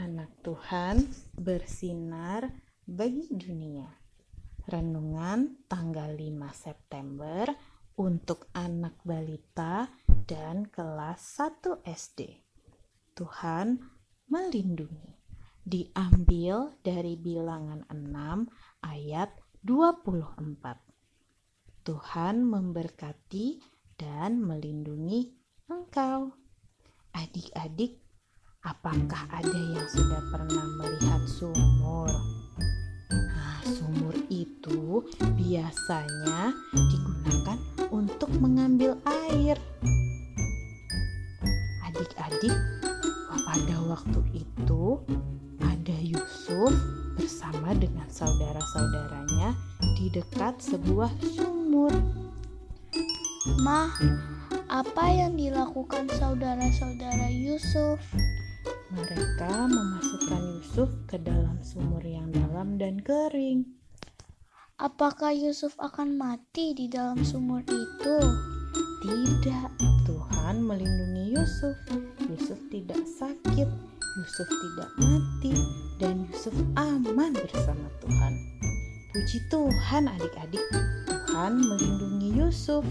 anak Tuhan bersinar bagi dunia. Renungan tanggal 5 September untuk anak balita dan kelas 1 SD. Tuhan melindungi. Diambil dari bilangan 6 ayat 24. Tuhan memberkati dan melindungi engkau. Adik-adik Apakah ada yang sudah pernah melihat sumur? Nah, sumur itu biasanya digunakan untuk mengambil air. Adik-adik, pada waktu itu ada Yusuf bersama dengan saudara-saudaranya di dekat sebuah sumur. Mah, apa yang dilakukan saudara-saudara Yusuf? Mereka memasukkan Yusuf ke dalam sumur yang dalam dan kering. Apakah Yusuf akan mati di dalam sumur itu? Tidak, Tuhan melindungi Yusuf. Yusuf tidak sakit, Yusuf tidak mati, dan Yusuf aman bersama Tuhan. Puji Tuhan, adik-adik, Tuhan melindungi Yusuf.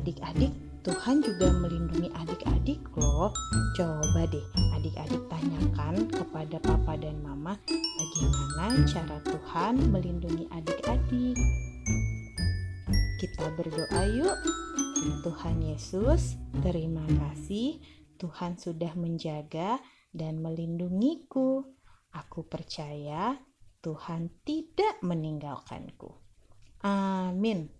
Adik-adik, Tuhan juga melindungi adik-adik loh. Coba deh adik-adik tanyakan kepada papa dan mama bagaimana cara Tuhan melindungi adik-adik. Kita berdoa yuk. Tuhan Yesus, terima kasih Tuhan sudah menjaga dan melindungiku. Aku percaya Tuhan tidak meninggalkanku. Amin.